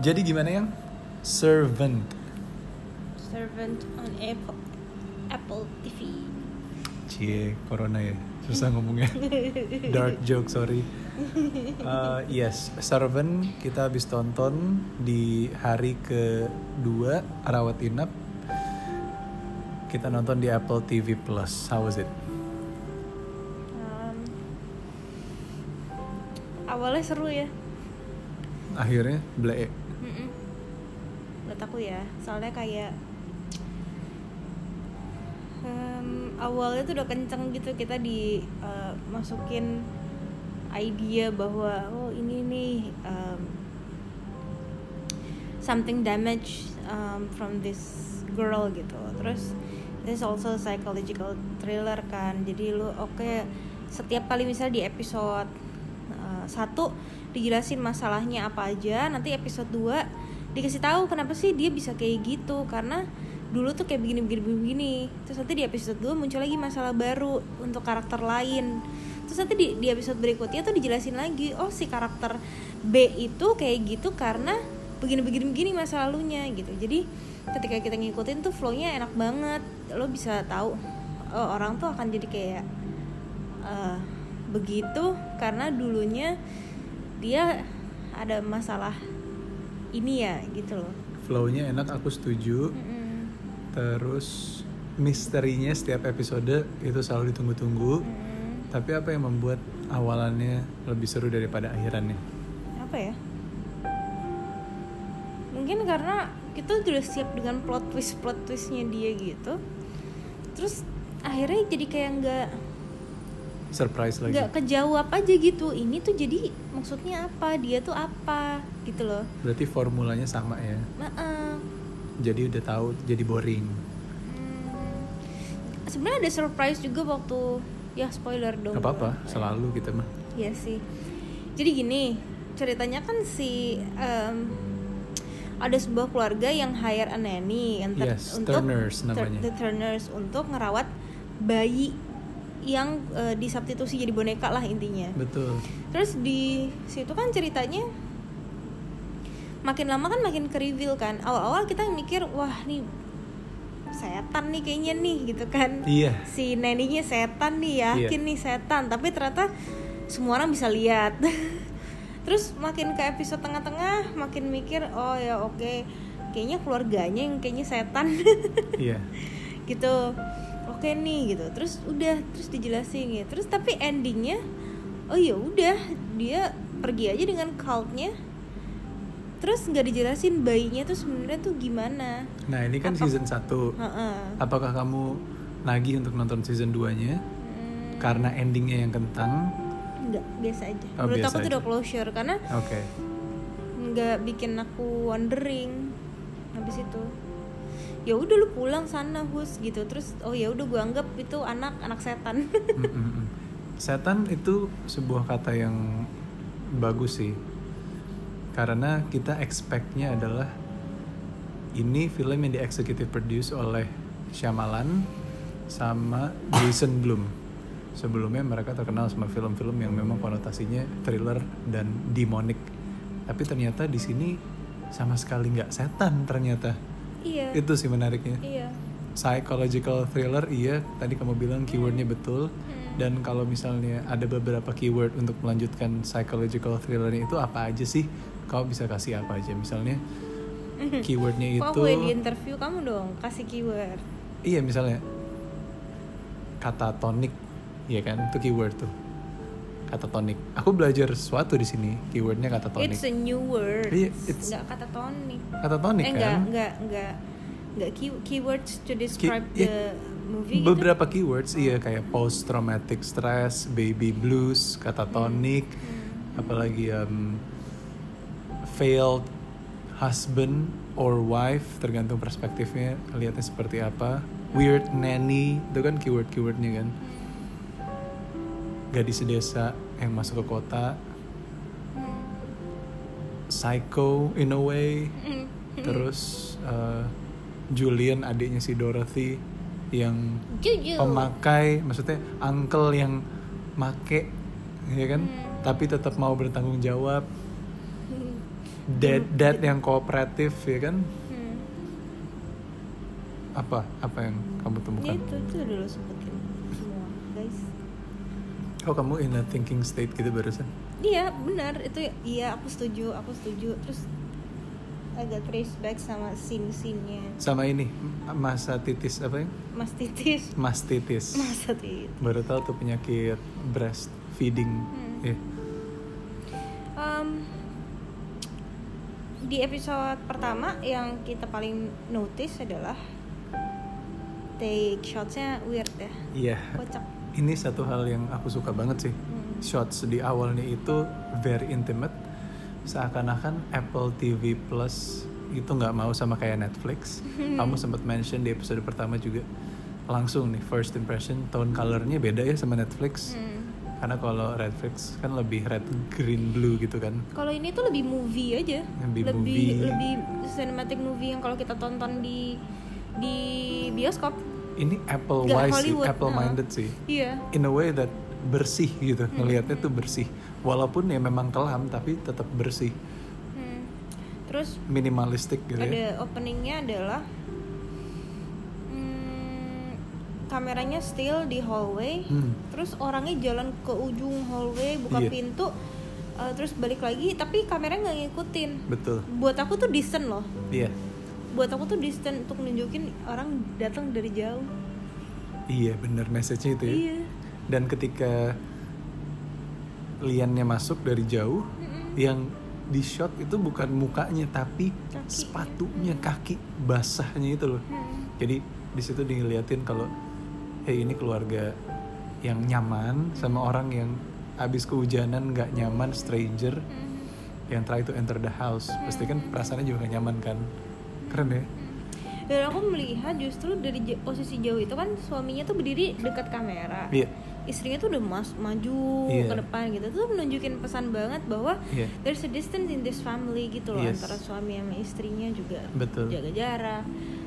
Jadi gimana yang servant? Servant on Apple Apple TV. Cie, corona ya. Susah ngomongnya. Dark joke, sorry. Uh, yes, Servant kita habis tonton di hari kedua rawat inap. Kita nonton di Apple TV Plus. How was it? Um, awalnya seru ya. Akhirnya blek. Aku ya, soalnya kayak em, awalnya tuh udah kenceng gitu kita di eh, masukin idea bahwa oh ini nih em, something damage um, from this girl gitu. Terus this also psychological thriller kan. Jadi lu oke setiap kali misalnya di episode uh, satu dijelasin masalahnya apa aja, nanti episode 2 dikasih tahu kenapa sih dia bisa kayak gitu karena dulu tuh kayak begini begini begini. Terus nanti di episode 2 muncul lagi masalah baru untuk karakter lain. Terus nanti di, di episode berikutnya tuh dijelasin lagi, oh si karakter B itu kayak gitu karena begini-begini begini masa lalunya gitu. Jadi ketika kita ngikutin tuh flow-nya enak banget. Lo bisa tahu oh, orang tuh akan jadi kayak eh, begitu karena dulunya dia ada masalah ini ya gitu loh. Flow-nya enak, aku setuju. Mm-mm. Terus misterinya setiap episode itu selalu ditunggu-tunggu. Mm. Tapi apa yang membuat awalannya lebih seru daripada akhirannya? apa ya mungkin karena kita udah siap dengan plot twist plot twistnya dia gitu terus akhirnya jadi kayak nggak Surprise lagi. nggak kejawab aja gitu ini tuh jadi maksudnya apa dia tuh apa gitu loh Berarti formulanya sama ya. eh, Jadi udah tahu jadi boring. hmm, sebenarnya ada surprise juga waktu ya spoiler dong Gak apa-apa, selalu gitu mah. Iya sih. Jadi gini, ceritanya kan si em, ada sebuah keluarga yang hire a nanny yang ter- Yes, untuk Turners tur- namanya. the Turners untuk ngerawat bayi yang eh, disubstitusi jadi boneka lah intinya. Betul. Terus di situ kan ceritanya makin lama kan makin ke reveal kan. Awal-awal kita mikir wah nih setan nih kayaknya nih gitu kan Iya. si neninya setan nih yakin nih setan tapi ternyata semua orang bisa lihat terus makin ke episode tengah-tengah makin mikir oh ya oke kayaknya keluarganya yang kayaknya setan Iya. gitu oke nih gitu terus udah terus dijelasin gitu terus tapi endingnya oh ya udah dia pergi aja dengan cultnya terus nggak dijelasin bayinya tuh sebenarnya tuh gimana Nah, ini kan Apa- season 1. Heeh. Apakah kamu nagih untuk nonton season 2-nya? Hmm, Karena endingnya yang kentang? nggak biasa aja Oh, menurut biasa aku tuh udah closure karena Oke. nggak bikin aku wondering habis itu ya udah lu pulang sana hus gitu terus oh ya udah gue anggap itu anak anak setan. Setan itu sebuah kata yang bagus sih. Karena kita expect-nya adalah ini film yang di executive produce oleh Shyamalan sama Jason Blum. Sebelumnya mereka terkenal sama film-film yang memang konotasinya thriller dan demonic. Tapi ternyata di sini sama sekali nggak setan ternyata. Iya. Itu sih menariknya. Iya. Psychological thriller iya. Tadi kamu bilang keywordnya betul. Hmm. dan kalau misalnya ada beberapa keyword untuk melanjutkan psychological thrillernya itu apa aja sih? Kamu bisa kasih apa aja? Misalnya keywordnya itu gue di interview kamu dong kasih keyword. Iya misalnya kata tonik ya kan? Itu keyword tuh kata tonik aku belajar sesuatu di sini keywordnya kata tonik it's a new word. Iya, it's- nggak kata tonic kata tonik eh kan? nggak nggak nggak nggak key, keywords to describe Ki- the movie gitu? Beberapa keywords iya kayak post traumatic stress, baby blues, katatonic, Hmm. apalagi um, failed husband or wife tergantung perspektifnya lihatnya seperti apa. Weird nanny itu kan keyword-keywordnya kan. Gadis desa yang masuk ke kota, psycho in a way, Hmm. terus uh, Julian adiknya si Dorothy yang jujur. pemakai maksudnya uncle yang make ya kan? Hmm. tapi tetap mau bertanggung jawab. Dad dad yang kooperatif ya kan? Hmm. apa? Apa yang kamu temukan? Itu itu semua guys. Oh kamu in a thinking state gitu barusan? Iya benar. Itu iya aku setuju aku setuju. Terus agak trace back sama scene scene-nya sama ini masa titis apa yang Mas Titis. Mastitis masa titis. baru tahu tuh penyakit breast feeding Hmm. ya Em, di episode pertama yang kita paling notice adalah take shotsnya weird ya. Iya. Kocak ini satu hal yang aku suka banget sih. Hmm. shots di awalnya itu very intimate. Seakan-akan Apple TV Plus itu nggak mau sama kayak Netflix. Kamu sempat mention di episode pertama juga langsung nih first impression tone colornya beda ya sama Netflix. Hmm. karena kalau Netflix kan lebih red green blue gitu kan. Kalau ini tuh lebih movie aja. Lebih lebih movie. lebih cinematic movie yang kalau kita tonton di di bioskop ini Apple wise sih Hollywood, Apple nah. minded sih iya in a way that bersih gitu Hmm. ngelihatnya tuh bersih walaupun ya memang kelam tapi tetap bersih Hmm. terus minimalistik gitu ya ada openingnya adalah hmm, kameranya still di hallway Hmm. terus orangnya jalan ke ujung hallway buka Iya. pintu uh, terus balik lagi tapi kameranya nggak ngikutin betul buat aku tuh distant loh iya buat aku tuh distant untuk nunjukin orang datang dari jauh. Iya bener message-nya itu ya. Iya. Dan ketika liannya masuk dari jauh Mm-mm. yang di shot itu bukan mukanya tapi Kaki. sepatunya kaki basahnya itu loh. Hmm. jadi di situ diliatin kalau hey ini keluarga yang nyaman sama orang yang abis kehujanan nggak nyaman stranger Hmm. yang try to enter the house. Pasti kan perasaannya juga gak nyaman kan keren ya dan aku melihat justru dari posisi jauh itu kan suaminya tuh berdiri dekat kamera iya istrinya tuh udah mas maju Iya. ke depan gitu tuh menunjukin pesan banget bahwa iya there's a distance in this family gitu loh Yes. antara suami sama istrinya juga Betul. jaga jarak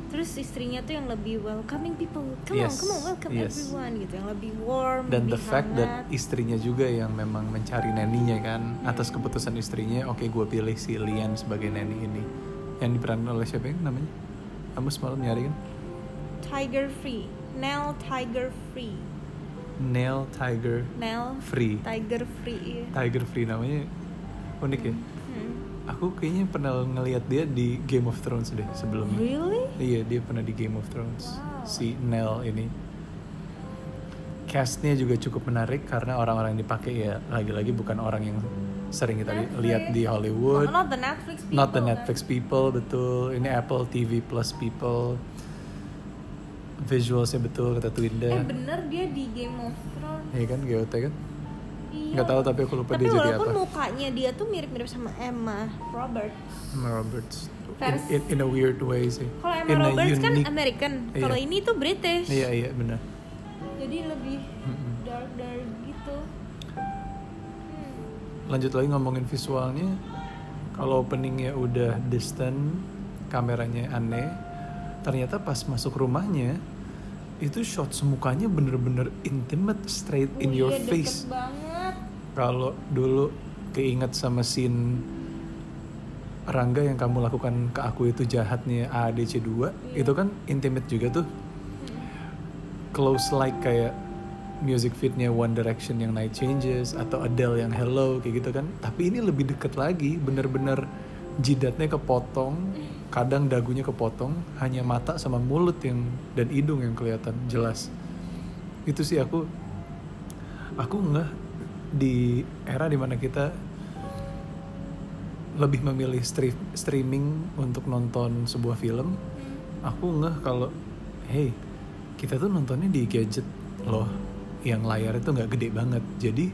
terus istrinya tuh yang lebih welcoming people come Yes. on come on welcome Yes. everyone gitu yang lebih warm dan lebih the fact that hangat. istrinya juga yang memang mencari neninya kan atas keputusan istrinya oke gue pilih si Lian sebagai neni ini yang diperankan oleh siapa yang namanya? Kamu semalam nyari kan? Tiger Free. Nell Tiger Free. Neil Tiger Nell Free. Tiger Free iya. Tiger Free namanya unik ya? Hmm. aku kayaknya pernah ngelihat dia di Game of Thrones deh sebelumnya. Really? iya dia pernah di Game of Thrones. Wow. si Nell ini. Castnya juga cukup menarik karena orang-orang yang dipakai ya lagi-lagi bukan orang yang sering kita li- Netflix. lihat di Hollywood Not, not the Netflix people not the kan? Netflix people betul ini Apple TV Plus people visualsnya betul kata Eh Twinda bener dia di Game of Thrones Iya kan GOT kan Iya. nggak tahu tapi aku lupa Tapi dia jadi walaupun apa mukanya dia tuh mirip-mirip sama Emma Roberts. Emma Roberts in, Vers- in, in a weird way sih Kalau Emma in a Roberts kan unique- American, Iya. kalau ini tuh British. iya iya benar Jadi lebih dark dark gitu. Lanjut lagi ngomongin visualnya. Kalau openingnya udah distant kameranya aneh ternyata pas masuk rumahnya itu shot semukanya bener-bener intimate straight in Oh your iya, deket face. kalau dulu keinget sama scene Rangga yang kamu lakukan ke aku itu jahatnya AADC 2 Iya. itu kan intimate juga tuh. Close like kayak music fitnya One Direction yang Night Changes atau Adele yang Hello kayak gitu kan. Tapi ini lebih deket lagi bener-bener jidatnya kepotong kadang dagunya kepotong hanya mata sama mulut yang dan hidung yang kelihatan jelas. Itu sih aku aku nggak di era di mana kita lebih memilih stream, streaming untuk nonton sebuah film. Aku nggak kalau hey kita tuh nontonnya di gadget loh yang layar itu nggak gede banget jadi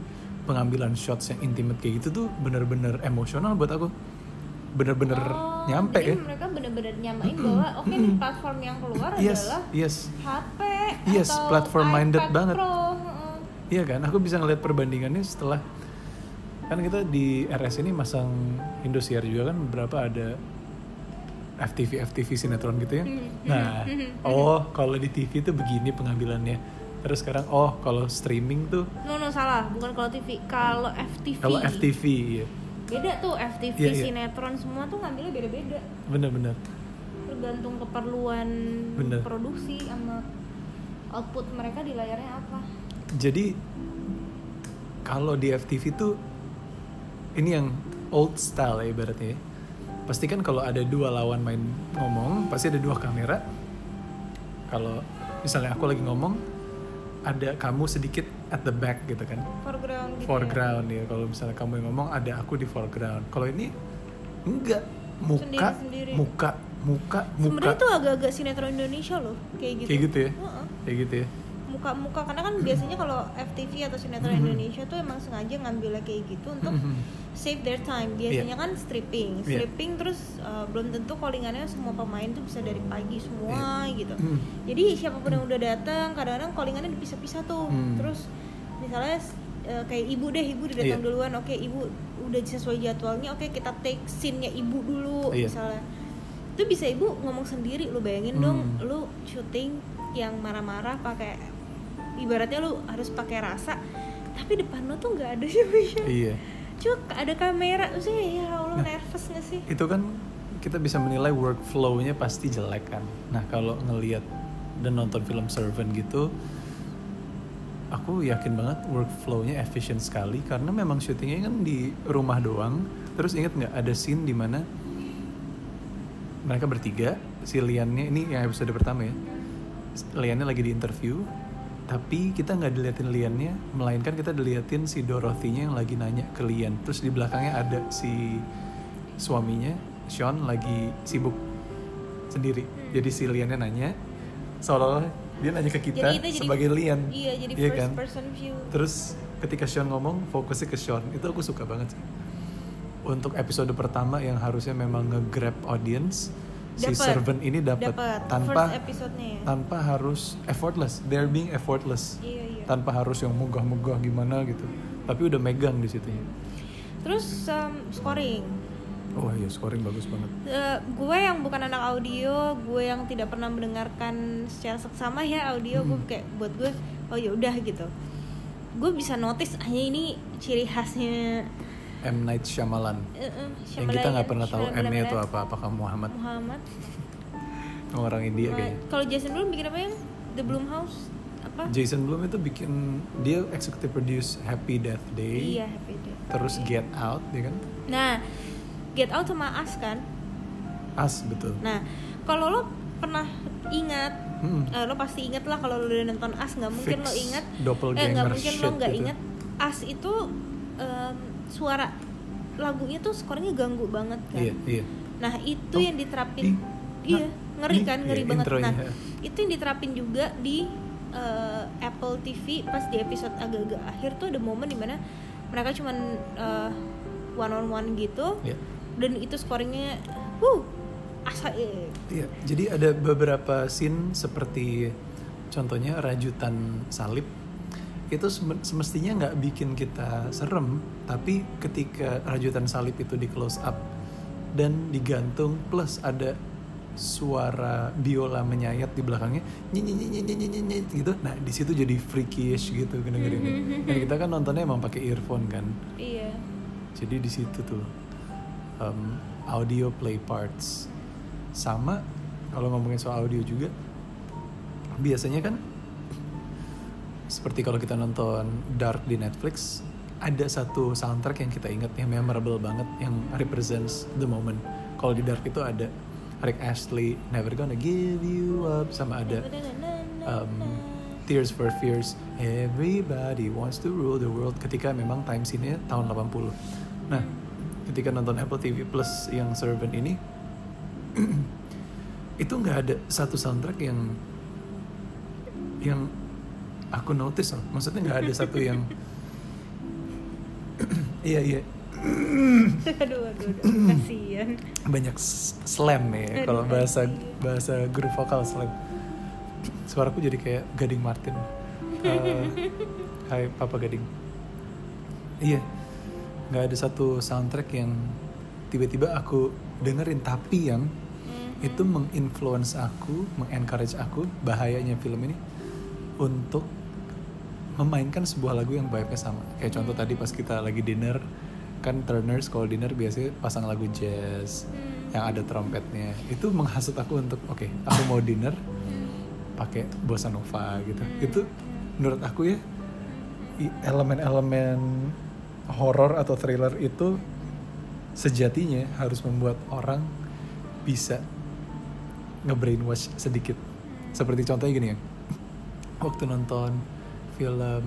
pengambilan shots yang intimate kayak gitu tuh bener-bener emosional buat aku bener-bener Oh, nyampe jadi ya mereka bener-bener nyamain bahwa oke nih platform yang keluar yes adalah yes HP Yes, atau platform minded iPad banget. Pro. Heeh. Iya kan, aku bisa ngeliat perbandingannya setelah kan kita di RS ini masang Indosiar juga kan beberapa ada FTV FTV sinetron gitu ya. Nah, oh kalau di TV tuh begini pengambilannya. Terus sekarang oh kalau streaming tuh No no salah, bukan kalau TV, kalau FTV. kalau FTV ya. beda tuh FTV Iya, iya. sinetron semua tuh ngambilnya beda-beda bener-bener tergantung keperluan Bener. produksi sama output mereka di layarnya apa jadi kalau di FTV tuh ini yang old style ya ibaratnya ya. pasti kan kalau ada dua lawan main ngomong pasti ada dua kamera kalau misalnya aku lagi ngomong ada kamu sedikit at the back gitu kan? Foreground gitu ya. foreground ya. Kalau misalnya kamu yang ngomong ada aku di foreground. Kalau ini enggak. Muka Sendiri-sendiri. muka muka muka. Sebenarnya tuh agak-agak sinetron Indonesia loh kayak gitu. Kayak gitu ya? Heeh. kayak gitu ya muka-muka karena kan biasanya kalau FTV atau sinetron Mhm. Indonesia tuh emang sengaja ngambilnya kayak gitu untuk Mhm. save their time biasanya kan stripping Iya. stripping terus uh, belum tentu callingannya semua pemain tuh bisa dari pagi semua gitu Mhm. jadi siapa pun yang udah datang kadang-kadang callingannya dipisah-pisah tuh Hmm. terus misalnya uh, kayak ibu deh ibu udah datang Iya. duluan oke ibu udah sesuai jadwalnya oke kita take scene-nya ibu dulu Iya. misalnya itu bisa ibu ngomong sendiri lu bayangin dong Hmm. lu syuting yang marah-marah pakai ibaratnya lu harus pakai rasa tapi depan lu tuh nggak ada siapa-siapa iya cuma ada kamera maksudnya ya Allah Nah. nervous gak sih itu kan kita bisa menilai workflow-nya pasti jelek kan. Nah kalau ngelihat dan nonton film Servant gitu, aku yakin banget workflow-nya efisien sekali karena memang syutingnya kan di rumah doang. Terus inget nggak ada scene di mana mereka bertiga, si Liannya ini yang episode pertama ya, Liannya lagi di interview, tapi kita nggak diliatin Liannya, melainkan kita diliatin si Dorothy-nya yang lagi nanya ke Lian. Terus di belakangnya ada si suaminya, Sean lagi sibuk sendiri. Jadi si Liannya nanya, seolah-olah dia nanya ke kita Jadi kita jadi- sebagai Lian. iya jadi Iya first kan? person view Terus ketika Sean ngomong, fokusnya ke Sean. Itu aku suka banget sih. Untuk episode pertama yang harusnya memang nge-grab audience, si Dapet. servant ini dapat tanpa tanpa harus effortless. They're being effortless. iya iya Tanpa harus yang megah-megah gimana gitu. Tapi udah megang di situ. terus um, scoring Wah iya scoring bagus banget. Eh, gue yang bukan anak audio, gue yang tidak pernah mendengarkan secara seksama ya audio, gue Hmm. kayak buat gue oh ya udah gitu. Gue bisa notice hanya ini ciri khasnya M Night Shyamalan. eh, eh, yang kita nggak pernah tahu Shyamalan- M-nya itu apa. Apakah Muhammad? Muhammad. Orang India Nah, kayaknya. Kalau Jason Blum bikin apa yang The Bloom House apa? Jason Blum itu bikin dia executive produce Happy Death Day. Iya Happy Day. Terus Get Out, ya kan? Nah, Get Out sama Us kan. As betul. Nah, kalau lo pernah ingat Hmm. Eh, lo pasti inget lah kalau lo udah nonton As nggak mungkin lo Fix inget doppelganger eh nggak mungkin lo nggak gitu. inget As itu em, suara lagunya tuh skornya ganggu banget kan Iya, iya. nah itu Oh, yang diterapin iya nah, ngeri ih, kan ngeri iya, banget intronya. nah itu yang diterapin juga di eh, Apple TV pas di episode agak-agak akhir tuh ada momen di mana mereka cuman one on one gitu Iya. dan itu scoringnya wuh asa eh, Iya, jadi ada beberapa scene seperti contohnya rajutan salib itu sem- semestinya nggak bikin kita serem, tapi ketika rajutan salib itu di close up dan digantung plus ada suara biola menyayat di belakangnya nyet, gitu nah di situ jadi freakish gitu dengerin. Dan kita kan nontonnya emang pakai earphone kan. Iya. Jadi di situ tuh um, audio play parts. Sama kalau ngomongin soal audio juga biasanya kan seperti kalau kita nonton Dark di Netflix ada satu soundtrack yang kita ingat yang memorable banget yang represents the moment. Kalau di Dark itu ada Rick Astley Never Gonna Give You Up sama ada um, Tears for Fears. Everybody Wants to Rule the World ketika memang time scene-nya tahun 80 nah ketika nonton Apple TV Plus yang Servant ini itu nggak ada satu soundtrack yang yang aku notice loh. Maksudnya nggak ada satu yang iya iya. Aduh aduh aduh. Kasihan. Banyak slam ya kalau bahasa bahasa grup vokal slam. Suaraku jadi kayak Gading Martin. Eh, Hai Papa Gading. Iya nggak ada satu soundtrack yang tiba-tiba aku dengerin tapi yang Mhm. itu menginfluence aku, mengencourage aku bahayanya film ini untuk memainkan sebuah lagu yang vibe-nya sama. Kayak contoh tadi pas kita lagi dinner kan Turners kalau dinner biasanya pasang lagu jazz Hmm. yang ada trompetnya itu menghasut aku untuk oke aku mau dinner Hmm. pakai bossa nova gitu Hmm. itu menurut aku ya elemen-elemen horor atau thriller itu sejatinya harus membuat orang bisa nge-brainwash sedikit seperti contohnya gini ya waktu nonton film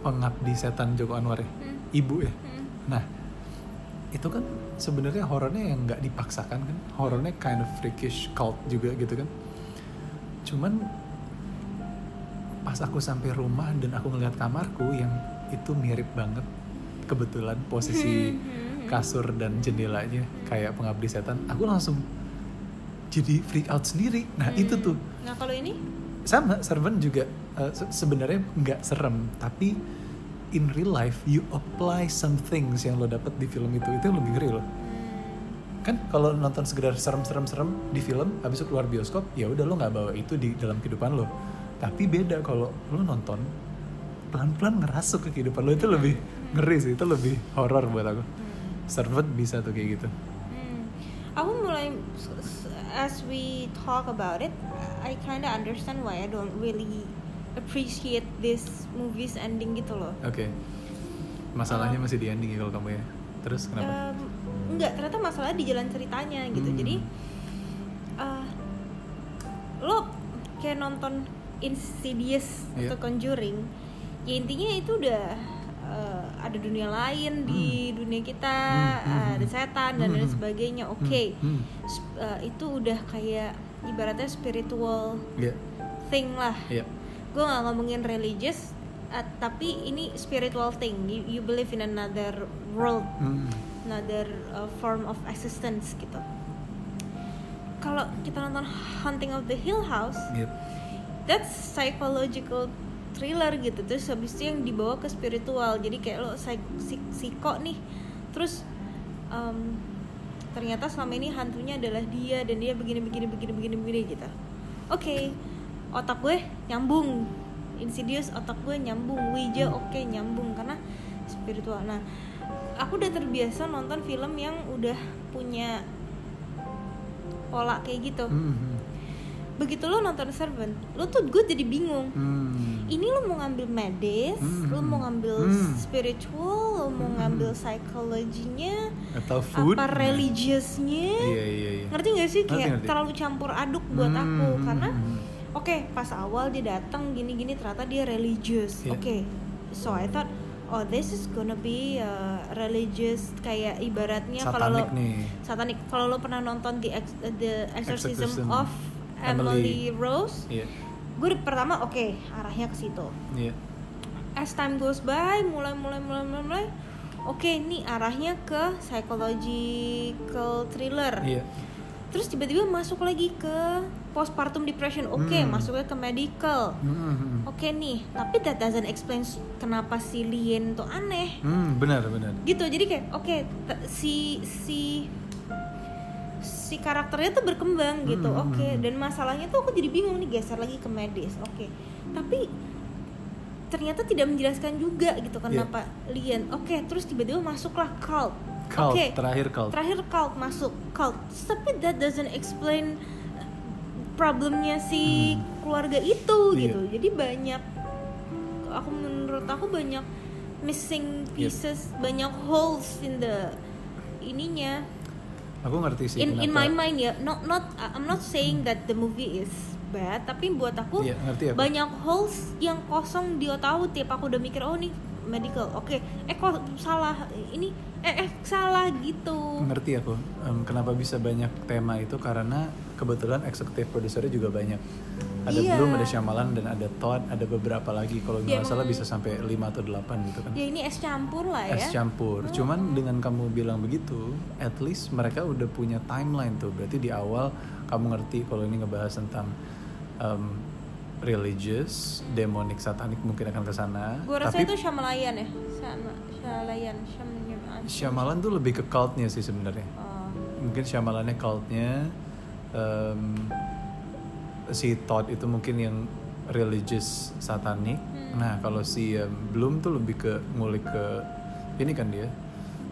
Pengabdi Setan Joko Anwar ya Hmm. ibu ya Hmm. nah itu kan sebenarnya horornya yang nggak dipaksakan kan horornya kind of freakish cult juga gitu kan cuman pas aku sampai rumah dan aku ngeliat kamarku yang itu mirip banget kebetulan posisi Hmm. kasur dan jendelanya kayak pengabdi setan aku langsung jadi freak out sendiri nah Hmm. itu tuh Nah kalau ini sama servant juga uh, se- sebenarnya nggak serem tapi in real life you apply some things yang lo dapet di film itu itu yang lebih ngeri loh. Hmm, kan kalau nonton sekedar serem-serem-serem di film habis itu keluar bioskop ya udah lo nggak bawa itu di dalam kehidupan lo. Tapi beda kalau lo nonton pelan-pelan ngerasuk ke kehidupan lo. Itu lebih ngeri sih itu lebih horor buat aku. Hmm, servant bisa tuh kayak gitu. Hmm. Aku mulai as we talk about it, I kinda understand why I don't really appreciate this movie's ending gitu loh. oke masalahnya masih di ending ya kalau kamu ya terus kenapa Em, enggak ternyata masalah di jalan ceritanya gitu Hmm. jadi eh, lo kayak nonton Insidious Iya. atau Conjuring ya intinya itu udah eh, ada dunia lain di dunia kita Hmm, hmm, ada hmm. setan dan lain Hmm, hmm. sebagainya oke Hmm, hmm. Eh, itu udah kayak ibaratnya spiritual Iya, thing lah iya. Gue nggak ngomongin religious uh, tapi ini spiritual thing. You, you believe in another world Hmm. another uh, form of existence gitu. Kalau kita nonton Haunting of the Hill House Iya. that's psychological thriller gitu. Terus habis itu yang dibawa ke spiritual. Jadi kayak lo psiko nih. Terus um, ternyata selama ini hantunya adalah dia dan dia begini begini begini begini begini gitu. Oke otak gue nyambung Insidious otak gue nyambung Ouija oke nyambung karena spiritual nah aku udah terbiasa nonton film yang udah punya pola kayak gitu Hmm, hmm. begitu lo nonton Servant lo tuh gue jadi bingung Hmm. ini lo mau ngambil medis Hmm. lo mau ngambil Hmm. spiritual lo mau Hmm. ngambil psikologinya atau food apa religiousnya iya iya iya ngerti gak sih Ngerti, kayak ngerti. terlalu campur aduk buat Hmm, aku hmm, karena hmm. Oke pas awal dia datang gini-gini ternyata dia religious Iya. oke so I thought oh this is gonna be uh, religious kayak ibaratnya kalau lo satanik nih. satanik. Kalau lo pernah nonton the Ex- the exorcism, Exorcism. of Emily, Emily. Rose? Iya. Gue pertama oke arahnya ke situ. Iya. As time goes by mulai mulai mulai mulai, mulai oke ini arahnya ke psychological thriller. Iya terus tiba-tiba masuk lagi ke postpartum depression. Oke Hmm. masuknya ke medical. Hmm, oke nih tapi that doesn't explain kenapa si Lien tuh aneh. Hmm, benar benar. Gitu jadi kayak oke t- si si si karakternya tuh berkembang gitu. Hmm, oke hmm, hmm. dan masalahnya tuh aku jadi bingung nih geser lagi ke medis. Oke tapi ternyata tidak menjelaskan juga gitu Iya. kenapa Lian oke terus tiba-tiba masuklah cult cult oke terakhir cult terakhir cult masuk cult tapi that doesn't explain problemnya si keluarga itu Hmm. Iya. gitu jadi banyak aku menurut aku banyak missing Yep. pieces banyak holes in the ininya aku ngerti sih in in my mind ya not not I'm not saying that the movie is bad tapi buat aku Iya, ngerti aku. banyak holes yang kosong di otak aku tiap aku udah mikir oh nih medical. Oke eh kok salah? Ini eh eh salah gitu. Ngerti aku Em, kenapa bisa banyak tema itu? Karena kebetulan eksekutif produsernya juga banyak. Ada Iya. belum ada Shyamalan dan ada Todd ada beberapa lagi. Kalau Ya, nggak salah emang- bisa sampai 5 atau 8 gitu kan. Ya ini es campur lah ya. Es campur. Cuman dengan kamu bilang begitu at least mereka udah punya timeline tuh. Berarti di awal kamu ngerti kalau ini ngebahas tentang em, religious demonic satanik mungkin akan ke sana gue rasa tapi itu Shyamalan ya sama Shyamalan Shyamalan Shyamalan tuh lebih ke cultnya sih sebenarnya Oh. mungkin Shyamalannya cultnya em, si Todd itu mungkin yang religious satanik Hmm. nah kalau si em, Bloom tuh lebih ke ngulik ke ini kan dia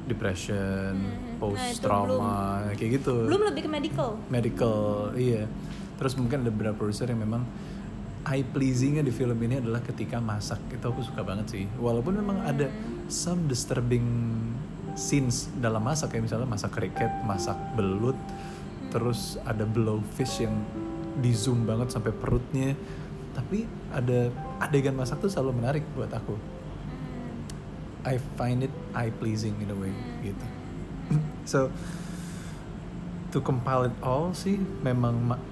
depression, Mhm. post Nah, itu trauma kayak gitu. belum lebih ke medical medical iya terus mungkin ada beberapa produser yang memang eye pleasingnya di film ini adalah ketika masak. Itu aku suka banget sih. Walaupun memang ada some disturbing scenes dalam masak kayak misalnya masak kriket masak belut terus ada blowfish yang di zoom banget sampai perutnya. Tapi ada adegan masak tuh selalu menarik buat aku. I find it eye pleasing in a way gitu. So to compile it all sih memang ma-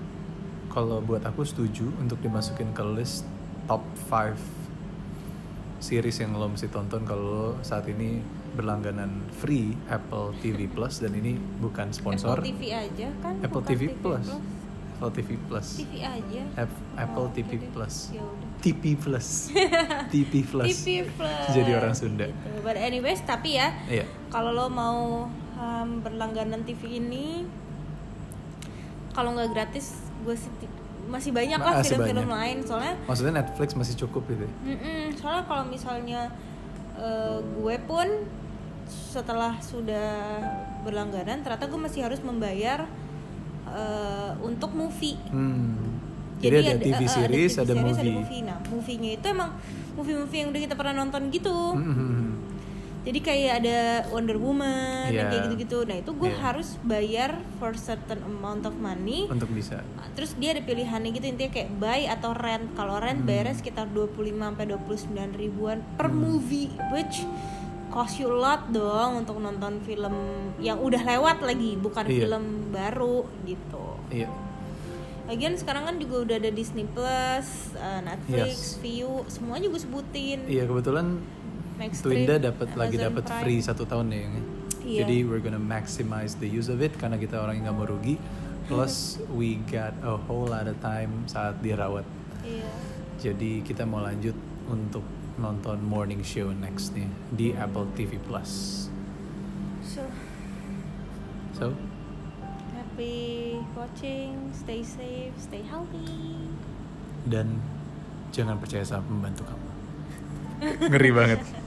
kalau buat aku setuju untuk dimasukin ke list top 5 series yang lo mesti tonton kalau saat ini berlangganan free Apple TV Plus dan ini bukan sponsor Apple TV aja kan Apple bukan TV, Plus. Apple TV Plus TV aja Ap- Apple Oh, TV deh. Plus Ya. TP Plus TP Plus TV Plus jadi orang Sunda gitu. but anyways tapi ya iya kalau lo mau um, berlangganan TV ini kalau nggak gratis gue masih banyak lah film-film lain soalnya maksudnya Netflix masih cukup gitu ya? mm-mm, soalnya kalau misalnya eh, gue pun setelah sudah berlangganan ternyata gue masih harus membayar eh, untuk movie Hmm. Jadi, ada, TV eh, series, ada, TV series, movie. ada movie. Nah, movie-nya itu emang movie-movie yang udah kita pernah nonton gitu. Hmm. Jadi kayak ada Wonder Woman Iya. kayak gitu-gitu. Nah, itu gue Iya. harus bayar for certain amount of money. Untuk bisa. Terus dia ada pilihannya gitu intinya kayak buy atau rent. Kalau rent Hmm. bayarnya sekitar 25 sampai 29 ribuan per Hmm. movie which cost you a lot dong untuk nonton film yang udah lewat lagi, bukan Iya. film baru gitu. Iya. Lagian sekarang kan juga udah ada Disney Plus, uh, Netflix, Yes. View, semua juga sebutin. Iya kebetulan Max Twinda dapat lagi dapat free satu tahun nih. Yang. Iya. Jadi we're gonna maximize the use of it karena kita orang yang nggak mau rugi. Plus we got a whole lot of time saat dirawat. Iya. Jadi kita mau lanjut untuk nonton morning show next nih di Apple TV Plus. So So happy watching, stay safe, stay healthy. dan jangan percaya sama pembantu kamu. Ngeri banget.